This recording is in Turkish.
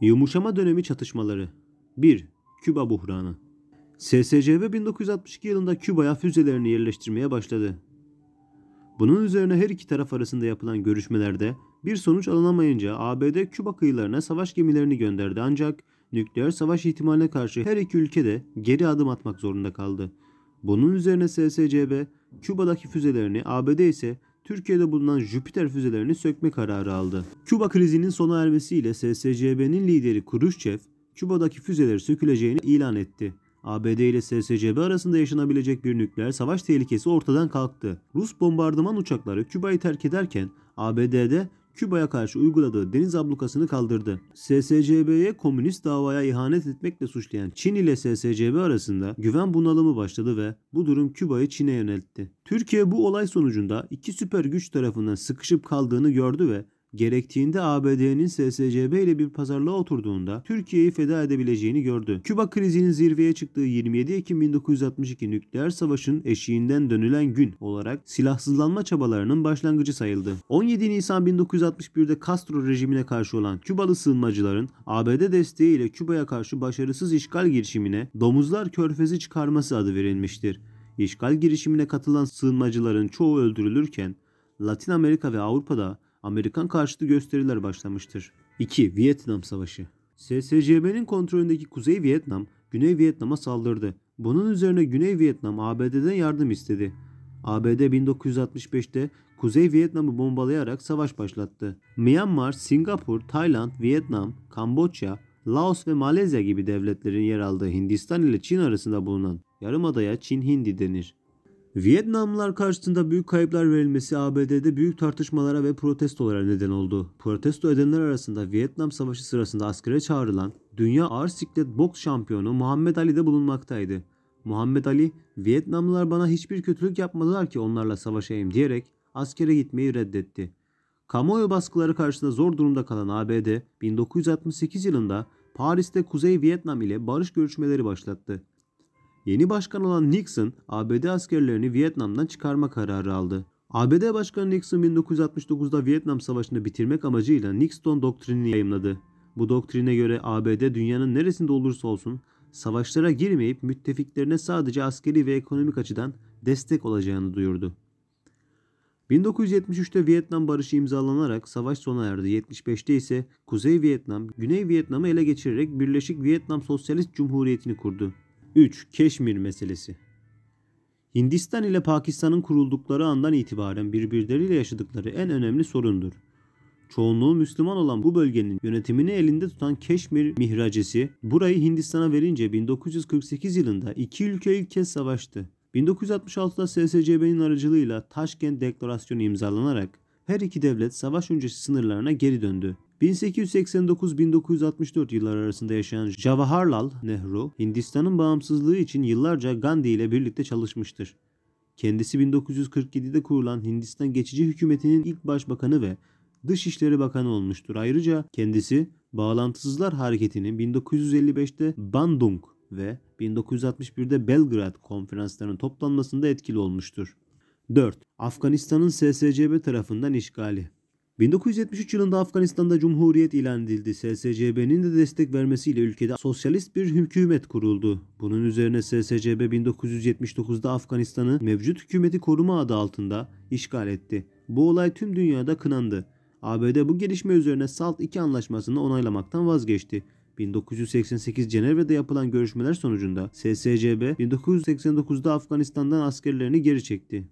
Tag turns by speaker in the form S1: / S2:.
S1: Yumuşama dönemi çatışmaları 1. Küba buhranı SSCB 1962 yılında Küba'ya füzelerini yerleştirmeye başladı. Bunun üzerine her iki taraf arasında yapılan görüşmelerde bir sonuç alınamayınca ABD Küba kıyılarına savaş gemilerini gönderdi ancak nükleer savaş ihtimaline karşı her iki ülke de geri adım atmak zorunda kaldı. Bunun üzerine SSCB Küba'daki füzelerini ABD ise Türkiye'de bulunan Jüpiter füzelerini sökme kararı aldı. Küba krizinin sona ermesiyle SSCB'nin lideri Khrushchev, Küba'daki füzeleri söküleceğini ilan etti. ABD ile SSCB arasında yaşanabilecek bir nükleer savaş tehlikesi ortadan kalktı. Rus bombardıman uçakları Küba'yı terk ederken ABD'de Küba'ya karşı uyguladığı deniz ablukasını kaldırdı. SSCB'ye komünist davaya ihanet etmekle suçlayan Çin ile SSCB arasında güven bunalımı başladı ve bu durum Küba'yı Çin'e yöneltti. Türkiye bu olay sonucunda iki süper güç tarafından sıkışıp kaldığını gördü ve gerektiğinde ABD'nin SSCB ile bir pazarlığa oturduğunda Türkiye'yi feda edebileceğini gördü. Küba krizinin zirveye çıktığı 27 Ekim 1962 nükleer savaşın eşiğinden dönülen gün olarak silahsızlanma çabalarının başlangıcı sayıldı. 17 Nisan 1961'de Castro rejimine karşı olan Kübalı sığınmacıların ABD desteğiyle Küba'ya karşı başarısız işgal girişimine Domuzlar Körfezi çıkarması adı verilmiştir. İşgal girişimine katılan sığınmacıların çoğu öldürülürken Latin Amerika ve Avrupa'da Amerikan karşıtı gösteriler başlamıştır. 2. Vietnam Savaşı SSCB'nin kontrolündeki Kuzey Vietnam, Güney Vietnam'a saldırdı. Bunun üzerine Güney Vietnam ABD'den yardım istedi. ABD 1965'te Kuzey Vietnam'ı bombalayarak savaş başlattı. Myanmar, Singapur, Tayland, Vietnam, Kamboçya, Laos ve Malezya gibi devletlerin yer aldığı Hindistan ile Çin arasında bulunan yarımadaya Çin Hindi denir. Vietnamlılar karşısında büyük kayıplar verilmesi ABD'de büyük tartışmalara ve protestolara neden oldu. Protesto edenler arasında Vietnam Savaşı sırasında askere çağrılan dünya ağır siklet boks şampiyonu Muhammed Ali de bulunmaktaydı. Muhammed Ali, Vietnamlılar bana hiçbir kötülük yapmadılar ki onlarla savaşayım diyerek askere gitmeyi reddetti. Kamuoyu baskıları karşısında zor durumda kalan ABD, 1968 yılında Paris'te Kuzey Vietnam ile barış görüşmeleri başlattı. Yeni başkan olan Nixon, ABD askerlerini Vietnam'dan çıkarma kararı aldı. ABD Başkanı Nixon 1969'da Vietnam Savaşı'nı bitirmek amacıyla Nixon doktrinini yayımladı. Bu doktrine göre ABD dünyanın neresinde olursa olsun savaşlara girmeyip müttefiklerine sadece askeri ve ekonomik açıdan destek olacağını duyurdu. 1973'te Vietnam Barışı imzalanarak savaş sona erdi. 75'te ise Kuzey Vietnam, Güney Vietnam'ı ele geçirerek Birleşik Vietnam Sosyalist Cumhuriyeti'ni kurdu. 3. Keşmir meselesi Hindistan ile Pakistan'ın kuruldukları andan itibaren birbirleriyle yaşadıkları en önemli sorundur. Çoğunluğu Müslüman olan bu bölgenin yönetimini elinde tutan Keşmir mihracesi burayı Hindistan'a verince 1948 yılında iki ülke ilk kez savaştı. 1966'da SSCB'nin aracılığıyla Taşkent Deklarasyonu imzalanarak her iki devlet savaş öncesi sınırlarına geri döndü. 1889-1964 yılları arasında yaşayan Jawaharlal Nehru, Hindistan'ın bağımsızlığı için yıllarca Gandhi ile birlikte çalışmıştır. Kendisi 1947'de kurulan Hindistan Geçici Hükümeti'nin ilk başbakanı ve Dışişleri Bakanı olmuştur. Ayrıca kendisi Bağlantısızlar Hareketi'nin 1955'te Bandung ve 1961'de Belgrad konferanslarının toplanmasında etkili olmuştur. 4. Afganistan'ın SSCB tarafından işgali 1973 yılında Afganistan'da Cumhuriyet ilan edildi. SSCB'nin de destek vermesiyle ülkede sosyalist bir hükümet kuruldu. Bunun üzerine SSCB 1979'da Afganistan'ı mevcut hükümeti koruma adı altında işgal etti. Bu olay tüm dünyada kınandı. ABD bu gelişme üzerine SALT 2 anlaşmasını onaylamaktan vazgeçti. 1988 Cenevre'de yapılan görüşmeler sonucunda SSCB 1989'da Afganistan'dan askerlerini geri çekti.